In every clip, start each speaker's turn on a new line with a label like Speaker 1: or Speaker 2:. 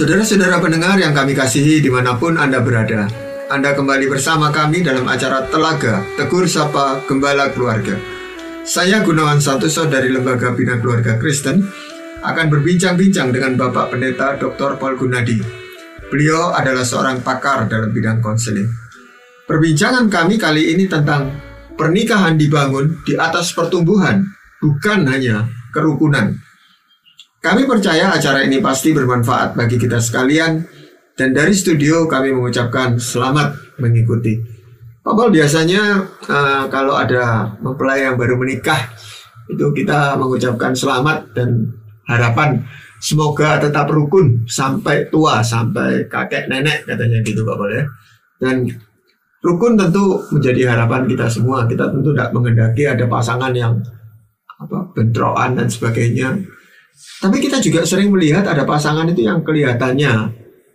Speaker 1: Saudara-saudara pendengar yang kami kasihi di mana pun Anda berada, Anda kembali bersama kami dalam acara Telaga Tegur Sapa Gembala Keluarga. Saya Gunawan Santoso dari Lembaga Bina Keluarga Kristen akan berbincang-bincang dengan Bapak Pendeta Dr. Paul Gunadi. Beliau adalah seorang pakar dalam bidang konseling. Perbincangan kami kali ini tentang pernikahan dibangun di atas pertumbuhan, bukan hanya kerukunan. Kami percaya acara ini pasti bermanfaat bagi kita sekalian dan dari studio kami mengucapkan selamat mengikuti. Pak Paul biasanya uh, kalau ada mempelai yang baru menikah itu kita mengucapkan selamat dan harapan semoga tetap rukun sampai tua sampai kakek nenek katanya gitu Pak Paul ya. Dan rukun tentu menjadi harapan kita semua. Kita tentu tidak mengendaki ada pasangan yang apa bentrokan dan sebagainya tapi kita juga sering melihat ada pasangan itu yang kelihatannya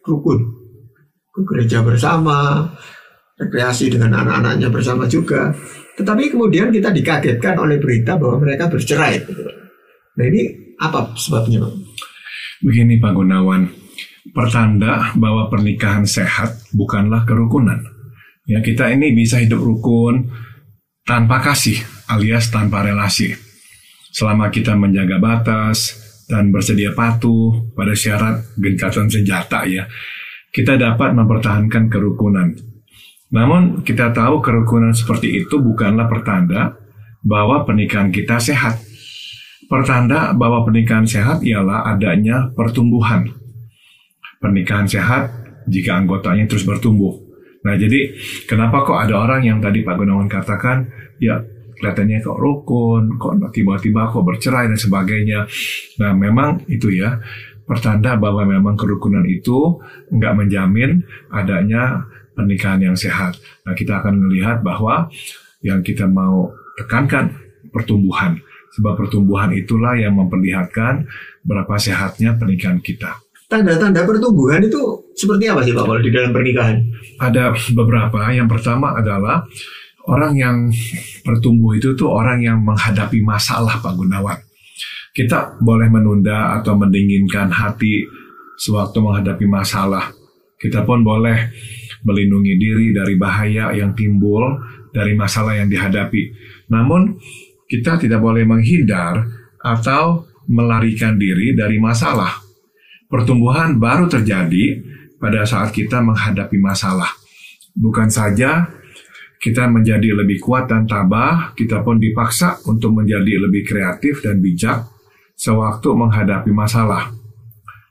Speaker 1: rukun. Ke gereja bersama, rekreasi dengan anak-anaknya bersama juga. Tetapi kemudian kita dikagetkan oleh berita bahwa mereka bercerai. Nah ini apa sebabnya
Speaker 2: Begini Pak Gunawan, pertanda bahwa pernikahan sehat bukanlah kerukunan. Ya kita ini bisa hidup rukun tanpa kasih alias tanpa relasi. Selama kita menjaga batas, dan bersedia patuh pada syarat gencatan senjata ya, kita dapat mempertahankan kerukunan. Namun kita tahu kerukunan seperti itu bukanlah pertanda bahwa pernikahan kita sehat. Pertanda bahwa pernikahan sehat ialah adanya pertumbuhan. Pernikahan sehat jika anggotanya terus bertumbuh. Nah, jadi kenapa kok ada orang yang tadi Pak Gunawan katakan, ya kelihatannya kok rukun, kok tiba-tiba kok bercerai dan sebagainya. Nah, memang itu ya pertanda bahwa memang kerukunan itu nggak menjamin adanya pernikahan yang sehat. Nah, kita akan melihat bahwa yang kita mau tekankan pertumbuhan. Sebab pertumbuhan itulah yang memperlihatkan berapa sehatnya pernikahan kita.
Speaker 1: Tanda-tanda pertumbuhan itu seperti apa sih Pak kalau di dalam pernikahan?
Speaker 2: Ada beberapa. Yang pertama adalah orang yang bertumbuh itu tuh orang yang menghadapi masalah Pak Gunawan. Kita boleh menunda atau mendinginkan hati sewaktu menghadapi masalah. Kita pun boleh melindungi diri dari bahaya yang timbul dari masalah yang dihadapi. Namun kita tidak boleh menghindar atau melarikan diri dari masalah. Pertumbuhan baru terjadi pada saat kita menghadapi masalah. Bukan saja kita menjadi lebih kuat dan tabah, kita pun dipaksa untuk menjadi lebih kreatif dan bijak sewaktu menghadapi masalah.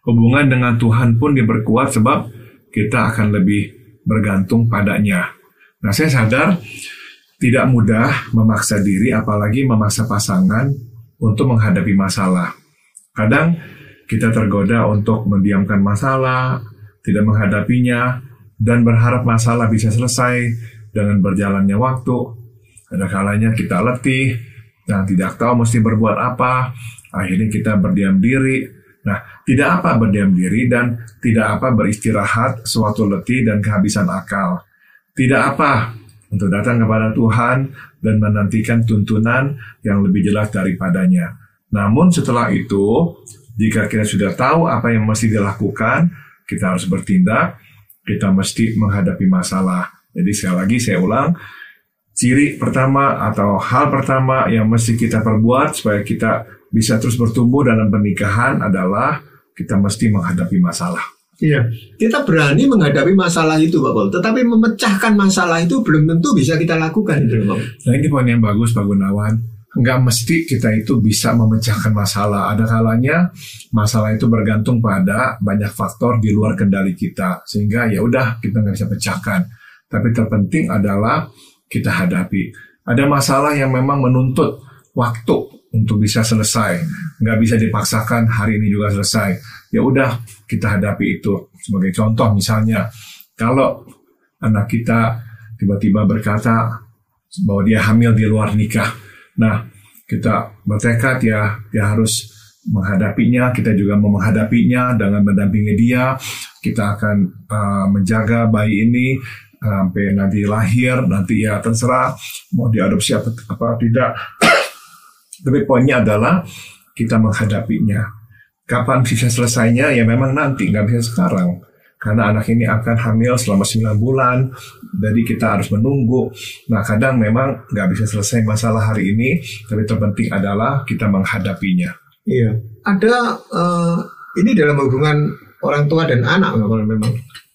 Speaker 2: Hubungan dengan Tuhan pun diperkuat sebab kita akan lebih bergantung padanya. Nah, saya sadar tidak mudah memaksa diri apalagi memaksa pasangan untuk menghadapi masalah. Kadang kita tergoda untuk mendiamkan masalah, tidak menghadapinya, dan berharap masalah bisa selesai dengan berjalannya waktu. Ada kalanya kita letih dan tidak tahu mesti berbuat apa. Akhirnya kita berdiam diri. Nah, tidak apa berdiam diri dan tidak apa beristirahat suatu letih dan kehabisan akal. Tidak apa untuk datang kepada Tuhan dan menantikan tuntunan yang lebih jelas daripadanya. Namun setelah itu, jika kita sudah tahu apa yang mesti dilakukan, kita harus bertindak, kita mesti menghadapi masalah. Jadi sekali lagi saya ulang, ciri pertama atau hal pertama yang mesti kita perbuat supaya kita bisa terus bertumbuh dalam pernikahan adalah kita mesti menghadapi masalah.
Speaker 1: Iya, kita berani menghadapi masalah itu, Pak Paul. Tetapi memecahkan masalah itu belum tentu bisa kita lakukan, itu, Pak.
Speaker 2: Nah ini poin yang bagus, Pak Gunawan. Enggak mesti kita itu bisa memecahkan masalah. Ada kalanya masalah itu bergantung pada banyak faktor di luar kendali kita, sehingga ya udah kita nggak bisa pecahkan. Tapi terpenting adalah kita hadapi. Ada masalah yang memang menuntut waktu untuk bisa selesai. Nggak bisa dipaksakan hari ini juga selesai. Ya udah kita hadapi itu. Sebagai contoh misalnya, kalau anak kita tiba-tiba berkata bahwa dia hamil di luar nikah. Nah, kita bertekad ya, dia harus menghadapinya, kita juga mau menghadapinya dengan mendampingi dia. Kita akan uh, menjaga bayi ini sampai nanti lahir nanti ya terserah mau diadopsi apa, apa tidak tapi poinnya adalah kita menghadapinya Kapan bisa selesainya? Ya memang nanti, nggak bisa sekarang. Karena anak ini akan hamil selama 9 bulan, jadi kita harus menunggu. Nah kadang memang nggak bisa selesai masalah hari ini, tapi terpenting adalah kita menghadapinya.
Speaker 1: Iya. Ada uh, ini dalam hubungan orang tua dan anak memang.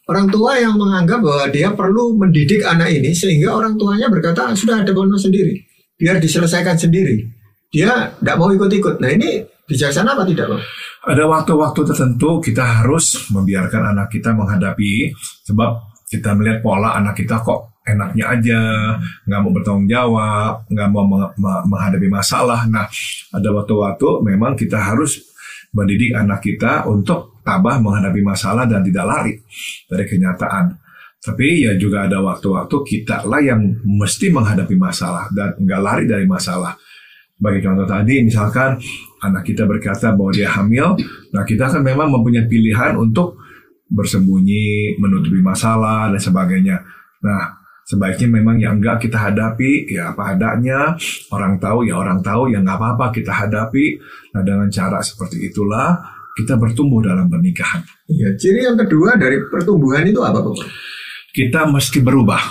Speaker 1: Orang tua yang menganggap bahwa dia perlu mendidik anak ini sehingga orang tuanya berkata sudah ada bono sendiri, biar diselesaikan sendiri. Dia tidak mau ikut-ikut. Nah ini bijaksana apa tidak, Bang?
Speaker 2: Ada waktu-waktu tertentu kita harus membiarkan anak kita menghadapi sebab kita melihat pola anak kita kok enaknya aja, nggak mau bertanggung jawab, nggak mau menghadapi masalah. Nah, ada waktu-waktu memang kita harus mendidik anak kita untuk tabah menghadapi masalah dan tidak lari dari kenyataan. Tapi ya juga ada waktu-waktu kita lah yang mesti menghadapi masalah dan nggak lari dari masalah. Bagi contoh tadi, misalkan anak kita berkata bahwa dia hamil, nah kita kan memang mempunyai pilihan untuk bersembunyi, menutupi masalah dan sebagainya. Nah, sebaiknya memang yang enggak kita hadapi ya apa adanya orang tahu ya orang tahu ya nggak apa-apa kita hadapi nah dengan cara seperti itulah kita bertumbuh dalam pernikahan
Speaker 1: ya ciri yang kedua dari pertumbuhan itu apa Bapak?
Speaker 2: kita mesti berubah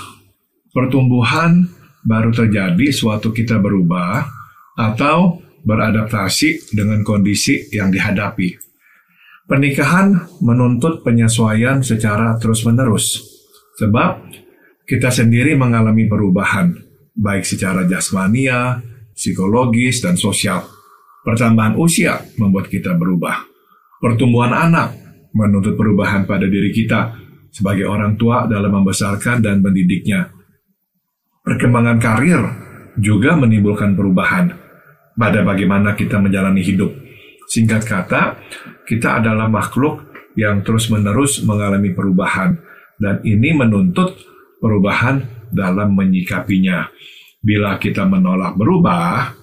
Speaker 2: pertumbuhan baru terjadi suatu kita berubah atau beradaptasi dengan kondisi yang dihadapi pernikahan menuntut penyesuaian secara terus-menerus sebab kita sendiri mengalami perubahan, baik secara jasmania, psikologis, dan sosial. Pertambahan usia membuat kita berubah. Pertumbuhan anak menuntut perubahan pada diri kita sebagai orang tua dalam membesarkan dan mendidiknya. Perkembangan karir juga menimbulkan perubahan pada bagaimana kita menjalani hidup. Singkat kata, kita adalah makhluk yang terus-menerus mengalami perubahan, dan ini menuntut perubahan dalam menyikapinya. Bila kita menolak berubah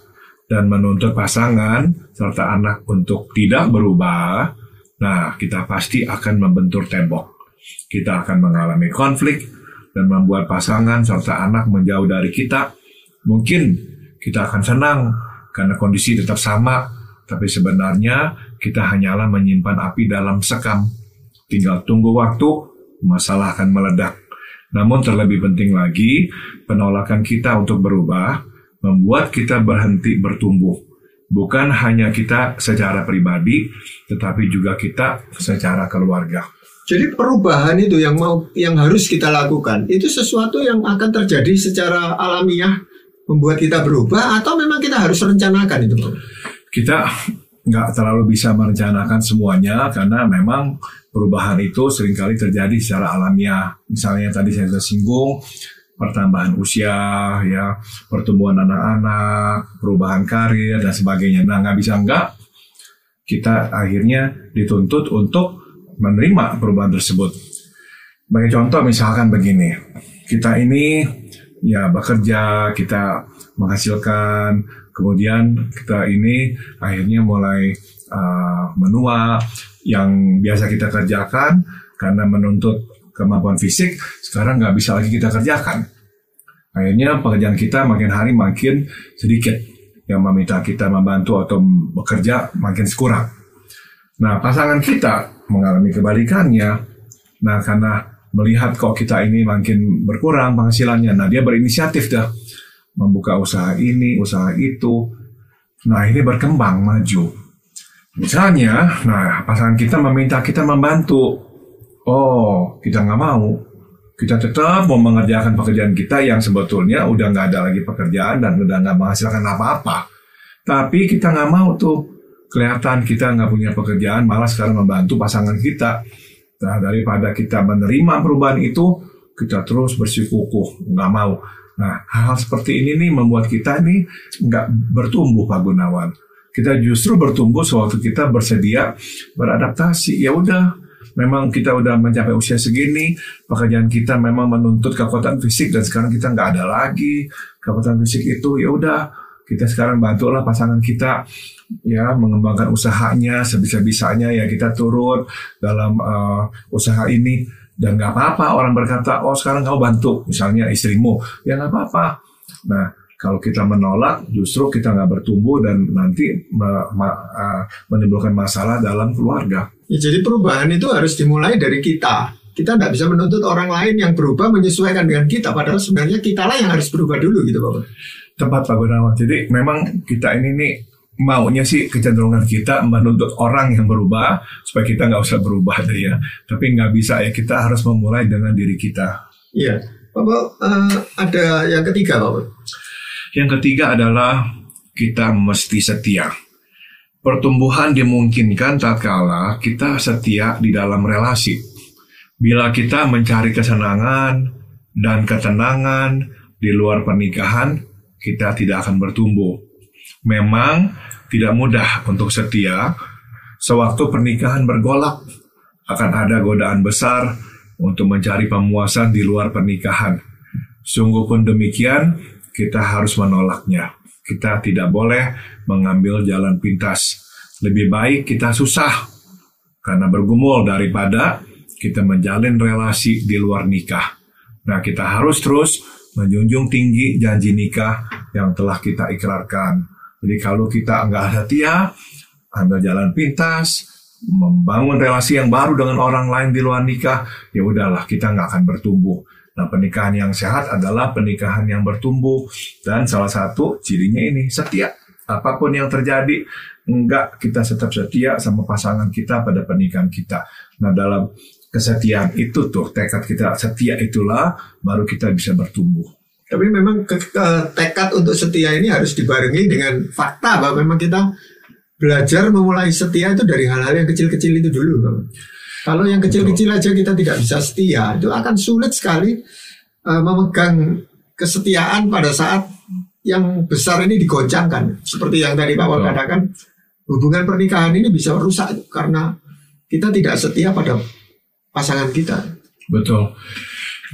Speaker 2: dan menuntut pasangan serta anak untuk tidak berubah, nah kita pasti akan membentur tembok. Kita akan mengalami konflik dan membuat pasangan serta anak menjauh dari kita. Mungkin kita akan senang karena kondisi tetap sama, tapi sebenarnya kita hanyalah menyimpan api dalam sekam. Tinggal tunggu waktu, masalah akan meledak. Namun terlebih penting lagi, penolakan kita untuk berubah membuat kita berhenti bertumbuh. Bukan hanya kita secara pribadi, tetapi juga kita secara keluarga.
Speaker 1: Jadi perubahan itu yang mau yang harus kita lakukan itu sesuatu yang akan terjadi secara alamiah membuat kita berubah atau memang kita harus rencanakan itu
Speaker 2: Kita nggak terlalu bisa merencanakan semuanya karena memang perubahan itu sering kali terjadi secara alamiah. Misalnya tadi saya sudah singgung pertambahan usia, ya pertumbuhan anak-anak, perubahan karir dan sebagainya. Nah nggak bisa nggak kita akhirnya dituntut untuk menerima perubahan tersebut. Bagi contoh misalkan begini, kita ini ya bekerja, kita menghasilkan, kemudian kita ini akhirnya mulai uh, menua, yang biasa kita kerjakan karena menuntut kemampuan fisik, sekarang nggak bisa lagi kita kerjakan. Akhirnya pekerjaan kita makin hari makin sedikit yang meminta kita membantu atau bekerja makin sekurang. Nah, pasangan kita mengalami kebalikannya. Nah, karena melihat kok kita ini makin berkurang penghasilannya. Nah, dia berinisiatif dah membuka usaha ini, usaha itu. Nah, ini berkembang maju. Misalnya, nah pasangan kita meminta kita membantu. Oh, kita nggak mau. Kita tetap mau mengerjakan pekerjaan kita yang sebetulnya udah nggak ada lagi pekerjaan dan udah nggak menghasilkan apa-apa. Tapi kita nggak mau tuh kelihatan kita nggak punya pekerjaan, malah sekarang membantu pasangan kita. Nah, daripada kita menerima perubahan itu, kita terus bersikukuh, nggak mau. Nah, hal-hal seperti ini nih membuat kita nih nggak bertumbuh, Pak Gunawan. Kita justru bertumbuh sewaktu kita bersedia beradaptasi. Ya udah, memang kita udah mencapai usia segini, pekerjaan kita memang menuntut kekuatan fisik dan sekarang kita nggak ada lagi kekuatan fisik itu. Ya udah, kita sekarang bantulah pasangan kita ya mengembangkan usahanya sebisa-bisanya ya kita turut dalam uh, usaha ini dan nggak apa-apa orang berkata oh sekarang kau bantu misalnya istrimu ya nggak apa-apa nah Kalau kita menolak, justru kita nggak bertumbuh dan nanti uh, menimbulkan masalah dalam keluarga.
Speaker 1: Ya, jadi perubahan itu harus dimulai dari kita. Kita tidak bisa menuntut orang lain yang berubah menyesuaikan dengan kita. Padahal sebenarnya kita lah yang harus berubah dulu gitu Bapak.
Speaker 2: Tepat Pak Gunawan. Jadi memang kita ini nih maunya sih kecenderungan kita menuntut orang yang berubah supaya kita nggak usah berubah deh ya. Tapi nggak bisa ya kita harus memulai dengan diri kita.
Speaker 1: Iya. Bapak eh, ada yang ketiga Bapak.
Speaker 2: Yang ketiga adalah kita mesti setia. Pertumbuhan dimungkinkan tatkala kita setia di dalam relasi. Bila kita mencari kesenangan dan ketenangan di luar pernikahan, kita tidak akan bertumbuh. Memang tidak mudah untuk setia. Sewaktu pernikahan bergolak, akan ada godaan besar untuk mencari pemuasan di luar pernikahan. Sungguh pun demikian, kita harus menolaknya. Kita tidak boleh mengambil jalan pintas. Lebih baik kita susah karena bergumul daripada kita menjalin relasi di luar nikah. Nah, kita harus terus menjunjung tinggi janji nikah yang telah kita ikrarkan. Jadi kalau kita nggak setia, ambil jalan pintas, membangun relasi yang baru dengan orang lain di luar nikah, ya udahlah kita nggak akan bertumbuh. Nah pernikahan yang sehat adalah pernikahan yang bertumbuh dan salah satu cirinya ini setia. Apa pun yang terjadi, enggak kita tetap setia sama pasangan kita pada pernikahan kita. Nah dalam kesetiaan itu tuh tekad kita setia itulah baru kita bisa bertumbuh.
Speaker 1: Tapi memang ke, ke- tekad untuk setia ini harus dibarengi dengan fakta bahwa memang kita belajar memulai setia itu dari hal-hal yang kecil-kecil itu dulu. Bapak. Kalau yang kecil-kecil aja kita tidak bisa setia, itu akan sulit sekali eh, memegang kesetiaan pada saat yang besar ini digoncangkan. Seperti yang tadi Pak Wal katakan, hubungan pernikahan ini bisa rusak karena kita tidak setia pada pasangan kita.
Speaker 2: Betul.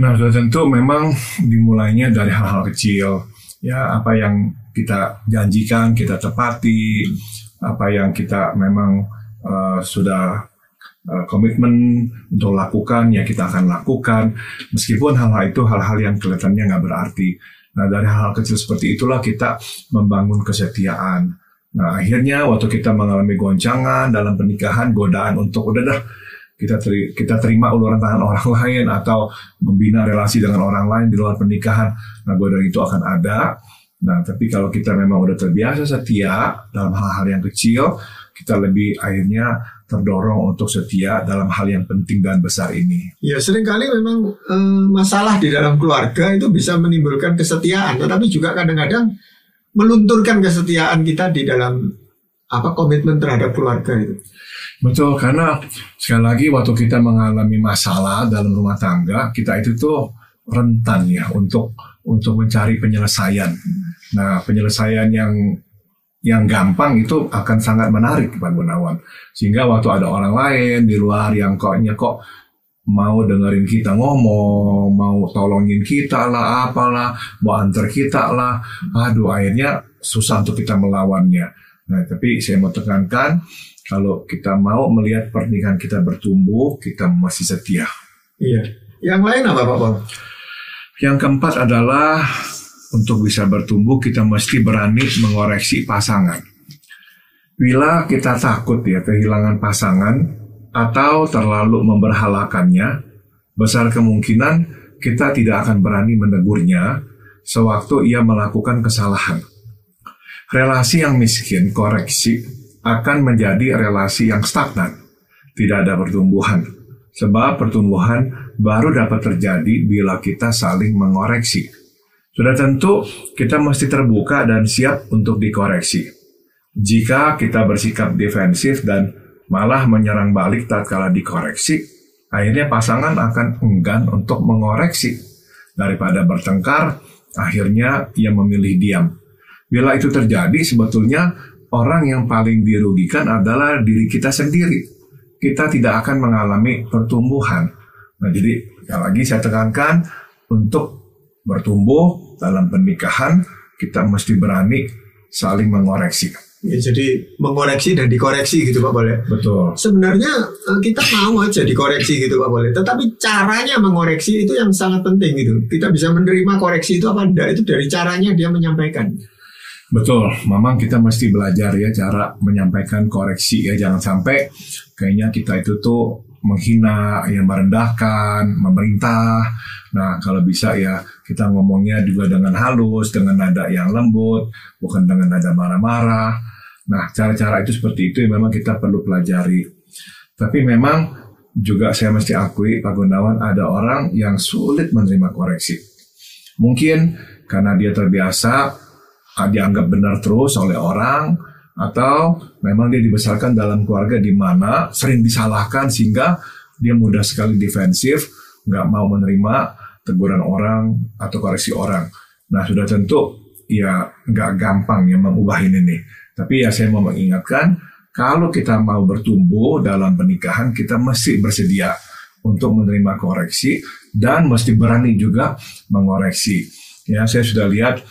Speaker 2: Nah, tentu memang dimulainya dari hal-hal kecil. Ya, apa yang kita janjikan, kita tepati. Apa yang kita memang eh, sudah eh, komitmen untuk lakukan, ya kita akan lakukan. Meskipun hal-hal itu hal-hal yang kelihatannya nggak berarti. Nah, dari hal-hal kecil seperti itulah kita membangun kesetiaan. Nah, akhirnya waktu kita mengalami goncangan dalam pernikahan, godaan untuk udah dah kita teri- kita terima uluran tangan orang lain atau membina relasi dengan orang lain di luar pernikahan. Nah, godaan itu akan ada. Nah, tapi kalau kita memang udah terbiasa setia dalam hal-hal yang kecil, kita lebih akhirnya terdorong untuk setia dalam hal yang penting dan besar ini.
Speaker 1: Ya sering kali memang eh, masalah di dalam keluarga itu bisa menimbulkan kesetiaan, tetapi juga kadang-kadang melunturkan kesetiaan kita di dalam apa komitmen terhadap keluarga itu.
Speaker 2: Betul, karena sekali lagi waktu kita mengalami masalah dalam rumah tangga, kita itu tuh rentan ya untuk untuk mencari penyelesaian. Nah, penyelesaian yang yang gampang itu akan sangat menarik Pak Gunawan. Sehingga waktu ada orang lain di luar yang koknya kok mau dengerin kita ngomong, mau tolongin kita lah, apalah, mau antar kita lah, aduh akhirnya susah untuk kita melawannya. Nah, tapi saya mau tekankan kalau kita mau melihat pernikahan kita bertumbuh, kita masih setia.
Speaker 1: Iya. Yang lain apa Pak Paul?
Speaker 2: Yang keempat adalah untuk bisa bertumbuh kita mesti berani mengoreksi pasangan. Bila kita takut ya kehilangan pasangan atau terlalu memberhalakannya, besar kemungkinan kita tidak akan berani menegurnya sewaktu ia melakukan kesalahan. Relasi yang miskin koreksi akan menjadi relasi yang stagnan, tidak ada pertumbuhan. Sebab pertumbuhan baru dapat terjadi bila kita saling mengoreksi. Sudah tentu kita mesti terbuka dan siap untuk dikoreksi. Jika kita bersikap defensif dan malah menyerang balik tatkala dikoreksi, akhirnya pasangan akan enggan untuk mengoreksi. Daripada bertengkar, akhirnya ia memilih diam. Bila itu terjadi, sebetulnya orang yang paling dirugikan adalah diri kita sendiri. Kita tidak akan mengalami pertumbuhan. Nah, jadi sekali lagi saya tekankan untuk bertumbuh dalam pernikahan kita mesti berani saling mengoreksi.
Speaker 1: Ya, jadi mengoreksi dan dikoreksi gitu Pak Boleh.
Speaker 2: Betul.
Speaker 1: Sebenarnya eh, kita mau aja dikoreksi gitu Pak Boleh. Tetapi caranya mengoreksi itu yang sangat penting gitu. Kita bisa menerima koreksi itu apa enggak itu dari caranya dia menyampaikan.
Speaker 2: Betul, memang kita mesti belajar ya cara menyampaikan koreksi ya. Jangan sampai kayaknya kita itu tuh menghina, yang merendahkan, memerintah. Nah, kalau bisa ya kita ngomongnya juga dengan halus, dengan nada yang lembut, bukan dengan nada marah-marah. Nah, cara-cara itu seperti itu yang memang kita perlu pelajari. Tapi memang juga saya mesti akui Pak Gunawan ada orang yang sulit menerima koreksi. Mungkin karena dia terbiasa ah, dianggap benar terus oleh orang, atau memang dia dibesarkan dalam keluarga di mana sering disalahkan sehingga dia mudah sekali defensif, nggak mau menerima teguran orang atau koreksi orang. Nah sudah tentu ya nggak gampang ya mengubah ini nih. Tapi ya saya mau mengingatkan kalau kita mau bertumbuh dalam pernikahan kita mesti bersedia untuk menerima koreksi dan mesti berani juga mengoreksi. Ya saya sudah lihat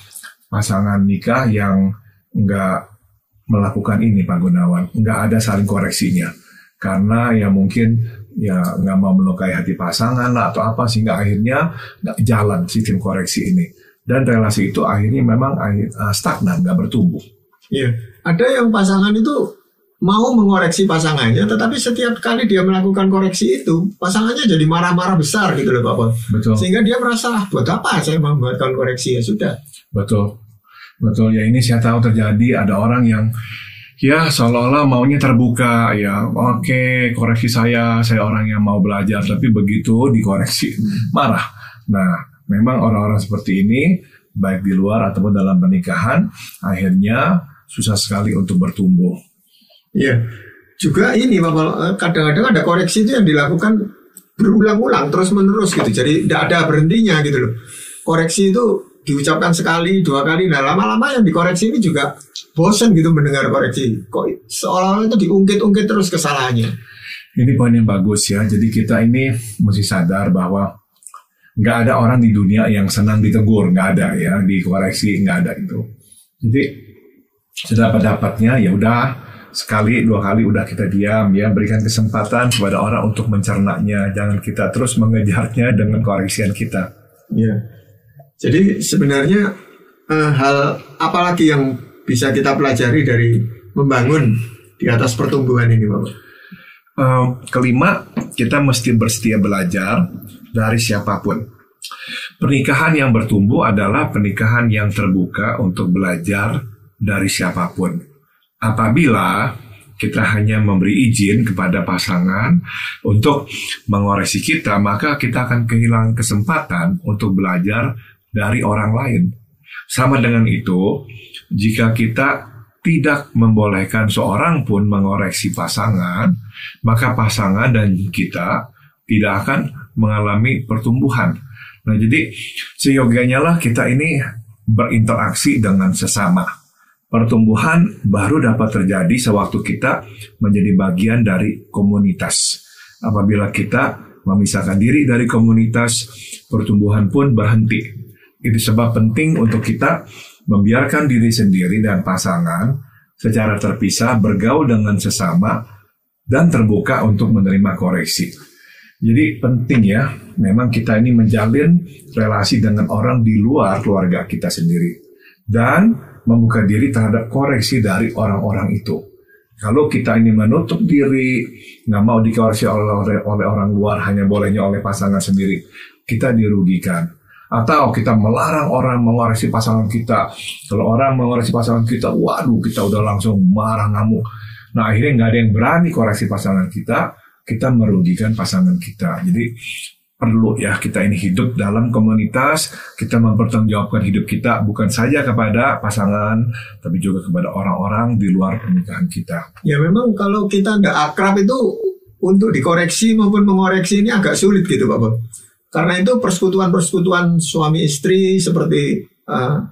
Speaker 2: pasangan nikah yang nggak melakukan ini Pak Gunawan. Nggak ada saling koreksinya. Karena ya mungkin ya nggak mau melukai hati pasangan lah atau apa sehingga akhirnya nggak jalan sistem koreksi ini. Dan relasi itu akhirnya memang uh, stagnan, nggak bertumbuh.
Speaker 1: Iya, ada yang pasangan itu mau mengoreksi pasangannya, tetapi setiap kali dia melakukan koreksi itu, pasangannya jadi marah-marah besar gitu loh Bapak.
Speaker 2: Betul.
Speaker 1: Sehingga dia merasa, ah, buat apa saya membuatkan koreksi ya sudah.
Speaker 2: Betul. Betul ya ini saya tahu terjadi ada orang yang ya seolah-olah maunya terbuka. Ya oke koreksi saya. Saya orang yang mau belajar tapi begitu dikoreksi marah. Nah memang orang-orang seperti ini baik di luar ataupun dalam pernikahan akhirnya susah sekali untuk bertumbuh.
Speaker 1: Iya. Juga ini bapak eh, kadang-kadang ada koreksi itu yang dilakukan berulang-ulang terus menerus gitu. Jadi tidak ada berhentinya gitu loh. Koreksi itu diucapkan sekali dua kali. Nah lama-lama yang dikoreksi ini juga bosan gitu mendengar koreksi. Kok seolah-olah itu diungkit-ungkit terus kesalahannya?
Speaker 2: Ini poin yang bagus ya. Jadi kita ini mesti sadar bahwa nggak ada orang di dunia yang senang ditegur. Nggak ada ya dikoreksi nggak ada itu. Jadi sedapat dapatnya ya udah sekali dua kali udah kita diam ya. Berikan kesempatan kepada orang untuk mencernanya. Jangan kita terus mengejarnya dengan koreksian kita.
Speaker 1: Ya jadi sebenarnya uh, hal apalagi yang bisa kita pelajari dari membangun di atas pertumbuhan ini, Bapak?
Speaker 2: Uh, kelima, kita mesti bersedia belajar dari siapa pun. Pernikahan yang bertumbuh adalah pernikahan yang terbuka untuk belajar dari siapa pun. Apabila kita hanya memberi izin kepada pasangan untuk mengoreksi kita, maka kita akan kehilangan kesempatan untuk belajar dari orang lain. Sama dengan itu, jika kita tidak membolehkan seorang pun mengoreksi pasangan, maka pasangan dan kita tidak akan mengalami pertumbuhan. Nah, jadi seyogianya lah kita ini berinteraksi dengan sesama. Pertumbuhan baru dapat terjadi sewaktu kita menjadi bagian dari komunitas. Apabila kita memisahkan diri dari komunitas, pertumbuhan pun berhenti. Itu sebab penting untuk kita membiarkan diri sendiri dan pasangan secara terpisah bergaul dengan sesama dan terbuka untuk menerima koreksi. Jadi penting ya, memang kita ini menjalin relasi dengan orang di luar keluarga kita sendiri dan membuka diri terhadap koreksi dari orang-orang itu. Kalau kita ini menutup diri, nggak mau dikoreksi oleh, oleh orang luar, hanya bolehnya oleh pasangan sendiri, kita dirugikan atau kita melarang orang mengoreksi pasangan kita. Kalau orang mengoreksi pasangan kita, waduh kita udah langsung marah ngamuk. Nah akhirnya nggak ada yang berani koreksi pasangan kita, kita merugikan pasangan kita. Jadi perlu ya kita ini hidup dalam komunitas, kita mempertanggungjawabkan hidup kita bukan saja kepada pasangan, tapi juga kepada orang-orang di luar pernikahan kita.
Speaker 1: Ya memang kalau kita nggak akrab itu untuk dikoreksi maupun mengoreksi ini agak sulit gitu Pak Bob. Karena itu persekutuan-persekutuan suami istri seperti uh,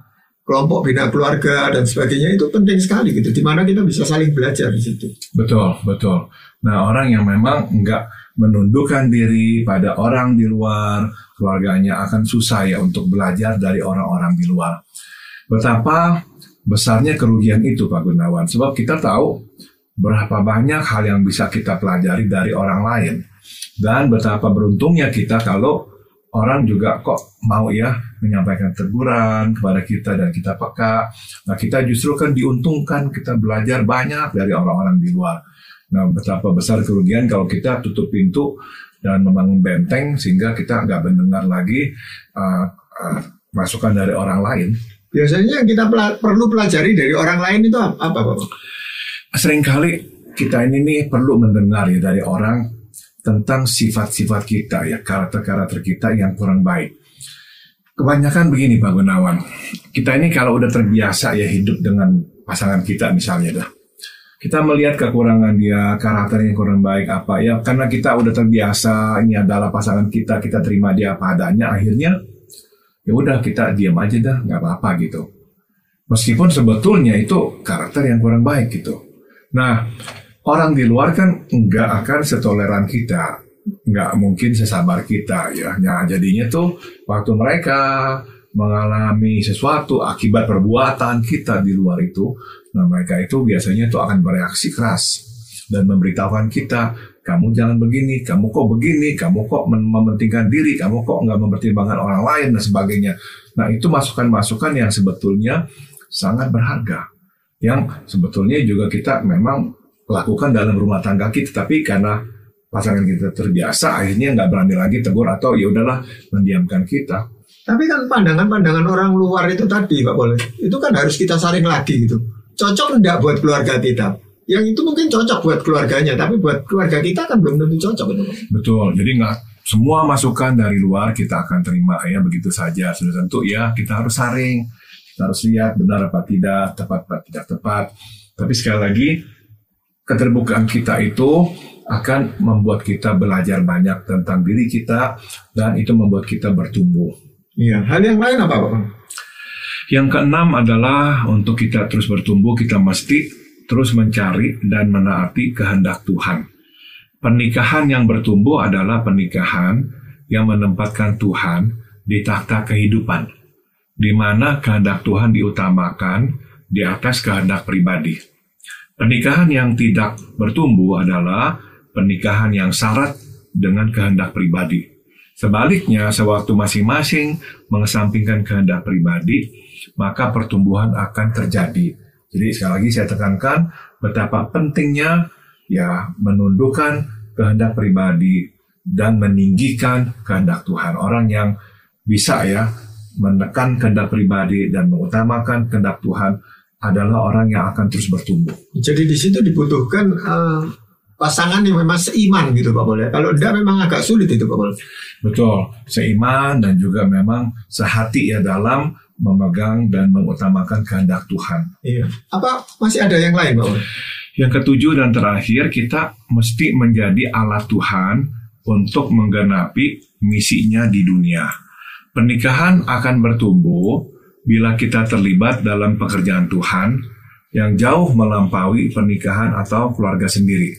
Speaker 1: kelompok bina keluarga dan sebagainya itu penting sekali gitu. Di mana kita bisa saling belajar di situ.
Speaker 2: Betul, betul. Nah orang yang memang enggak menundukkan diri pada orang di luar keluarganya akan susah ya untuk belajar dari orang-orang di luar. Betapa besarnya kerugian itu Pak Gunawan. Sebab kita tahu berapa banyak hal yang bisa kita pelajari dari orang lain. Dan betapa beruntungnya kita kalau orang juga kok mau ya menyampaikan teguran kepada kita dan kita peka. Nah kita justru kan diuntungkan, kita belajar banyak dari orang-orang di luar. Nah betapa besar kerugian kalau kita tutup pintu dan membangun benteng sehingga kita nggak mendengar lagi uh, uh, masukan dari orang lain.
Speaker 1: Biasanya yang kita pela perlu pelajari dari orang lain itu apa, Pak?
Speaker 2: Seringkali kita ini nih perlu mendengar ya dari orang tentang sifat-sifat kita ya, karakter-karakter kita yang kurang baik. Kebanyakan begini Pak Gunawan, kita ini kalau udah terbiasa ya hidup dengan pasangan kita misalnya dah. Kita melihat kekurangan dia, karakternya kurang baik apa ya, karena kita udah terbiasa ini adalah pasangan kita, kita terima dia apa adanya, akhirnya ya udah kita diam aja dah nggak apa-apa gitu meskipun sebetulnya itu karakter yang kurang baik gitu nah orang di luar kan nggak akan setoleran kita. Nggak mungkin sesabar kita ya. Nah jadinya tuh waktu mereka mengalami sesuatu akibat perbuatan kita di luar itu nah mereka itu biasanya tuh akan bereaksi keras dan memberitahukan kita kamu jangan begini, kamu kok begini, kamu kok mementingkan diri, kamu kok nggak mempertimbangkan orang lain dan sebagainya. Nah itu masukan-masukan yang sebetulnya sangat berharga, yang sebetulnya juga kita memang lakukan dalam rumah tangga kita, tapi karena pasangan kita terbiasa, akhirnya nggak berani lagi tegur atau ya udahlah mendiamkan kita.
Speaker 1: Tapi kan pandangan-pandangan orang luar itu tadi, Pak Boleh, itu kan harus kita saring lagi gitu. Cocok enggak buat keluarga kita? yang itu mungkin cocok buat keluarganya, tapi buat keluarga kita kan belum tentu cocok. Betul,
Speaker 2: betul. jadi nggak semua masukan dari luar kita akan terima ya begitu saja. Sudah tentu ya kita harus saring, kita harus lihat benar apa tidak, tepat apa tidak tepat. Tapi sekali lagi keterbukaan kita itu akan membuat kita belajar banyak tentang diri kita dan itu membuat kita bertumbuh.
Speaker 1: Iya, hal yang lain apa, Pak?
Speaker 2: Yang keenam adalah untuk kita terus bertumbuh, kita mesti terus mencari dan menaati kehendak Tuhan. Pernikahan yang bertumbuh adalah pernikahan yang menempatkan Tuhan di takhta kehidupan, di mana kehendak Tuhan diutamakan di atas kehendak pribadi. Pernikahan yang tidak bertumbuh adalah pernikahan yang syarat dengan kehendak pribadi. Sebaliknya, sewaktu masing-masing mengesampingkan kehendak pribadi, maka pertumbuhan akan terjadi jadi sekali lagi saya tekankan betapa pentingnya ya menundukkan kehendak pribadi dan meninggikan kehendak Tuhan. Orang yang bisa ya menekan kehendak pribadi dan mengutamakan kehendak Tuhan adalah orang yang akan terus bertumbuh.
Speaker 1: Jadi di situ dibutuhkan uh, pasangan yang memang seiman gitu Pak Boleh. Kalau tidak memang agak sulit itu Pak Boleh.
Speaker 2: Betul, seiman dan juga memang sehati ya dalam memegang dan mengutamakan kehendak Tuhan.
Speaker 1: Iya. Apa masih ada yang lain, Pak?
Speaker 2: Yang ketujuh dan terakhir, kita mesti menjadi alat Tuhan untuk menggenapi misinya di dunia. Pernikahan akan bertumbuh bila kita terlibat dalam pekerjaan Tuhan yang jauh melampaui pernikahan atau keluarga sendiri.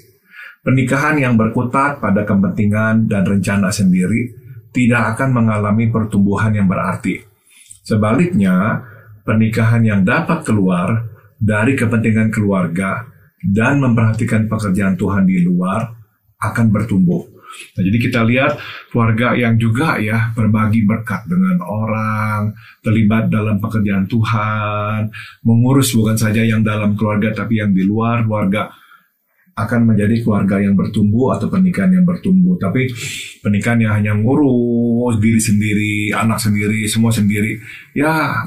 Speaker 2: Pernikahan yang berkutat pada kepentingan dan rencana sendiri tidak akan mengalami pertumbuhan yang berarti Sebaliknya, pernikahan yang dapat keluar dari kepentingan keluarga dan memperhatikan pekerjaan Tuhan di luar akan bertumbuh. Nah, jadi kita lihat keluarga yang juga ya berbagi berkat dengan orang, terlibat dalam pekerjaan Tuhan, mengurus bukan saja yang dalam keluarga tapi yang di luar keluarga akan menjadi keluarga yang bertumbuh atau pernikahan yang bertumbuh. Tapi pernikahan yang hanya ngurus diri sendiri, anak sendiri, semua sendiri, ya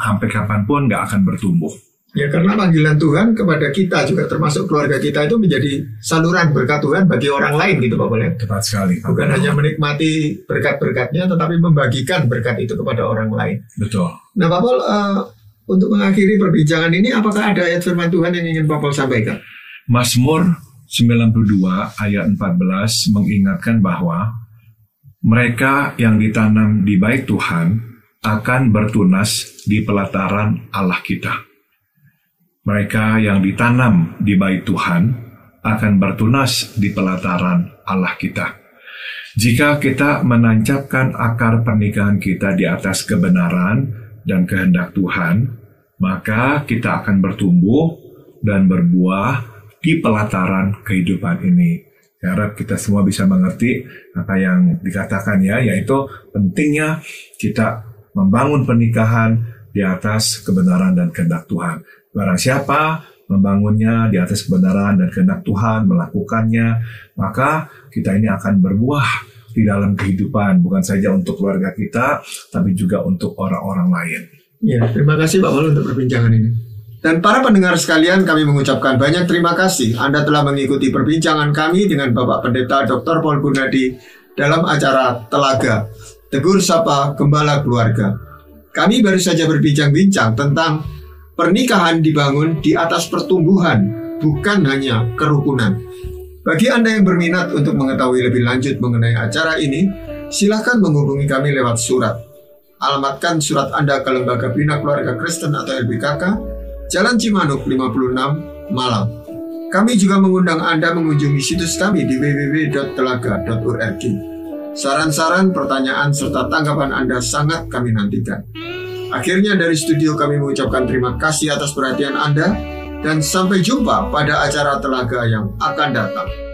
Speaker 2: sampai kapan pun nggak akan bertumbuh.
Speaker 1: Ya karena panggilan Tuhan kepada kita juga termasuk keluarga kita itu menjadi saluran berkat Tuhan bagi orang lain gitu Pak Boleh.
Speaker 2: Tepat sekali.
Speaker 1: Bukan hanya menikmati berkat-berkatnya tetapi membagikan berkat itu kepada orang lain.
Speaker 2: Betul.
Speaker 1: Nah Pak Paul, uh, untuk mengakhiri perbincangan ini apakah ada ayat firman Tuhan yang ingin Pak Paul sampaikan?
Speaker 2: Mazmur 92 ayat 14 mengingatkan bahwa mereka yang ditanam di bait Tuhan akan bertunas di pelataran Allah kita. Mereka yang ditanam di bait Tuhan akan bertunas di pelataran Allah kita. Jika kita menancapkan akar pernikahan kita di atas kebenaran dan kehendak Tuhan, maka kita akan bertumbuh dan berbuah di pelataran kehidupan ini. Saya harap kita semua bisa mengerti apa yang dikatakan ya, yaitu pentingnya kita membangun pernikahan di atas kebenaran dan kehendak Tuhan. Barang siapa membangunnya di atas kebenaran dan kehendak Tuhan, melakukannya, maka kita ini akan berbuah di dalam kehidupan, bukan saja untuk keluarga kita, tapi juga untuk orang-orang lain.
Speaker 1: Ya, terima kasih Pak Malu untuk perbincangan ini. Dan para pendengar sekalian, kami mengucapkan banyak terima kasih Anda telah mengikuti perbincangan kami dengan Bapak Pendeta Dr. Paul Gunadi dalam acara Telaga, Tegur Sapa Gembala Keluarga. Kami baru saja berbincang-bincang tentang pernikahan dibangun di atas pertumbuhan, bukan hanya kerukunan. Bagi Anda yang berminat untuk mengetahui lebih lanjut mengenai acara ini, silahkan menghubungi kami lewat surat. Alamatkan surat Anda ke Lembaga Bina Keluarga Kristen atau LBKK Jalan Cimanuk 56, Malang. Kami juga mengundang Anda mengunjungi situs kami di www.telaga.org. Saran-saran, pertanyaan, serta tanggapan Anda sangat kami nantikan. Akhirnya dari studio kami mengucapkan terima kasih atas perhatian Anda dan sampai jumpa pada acara telaga yang akan datang.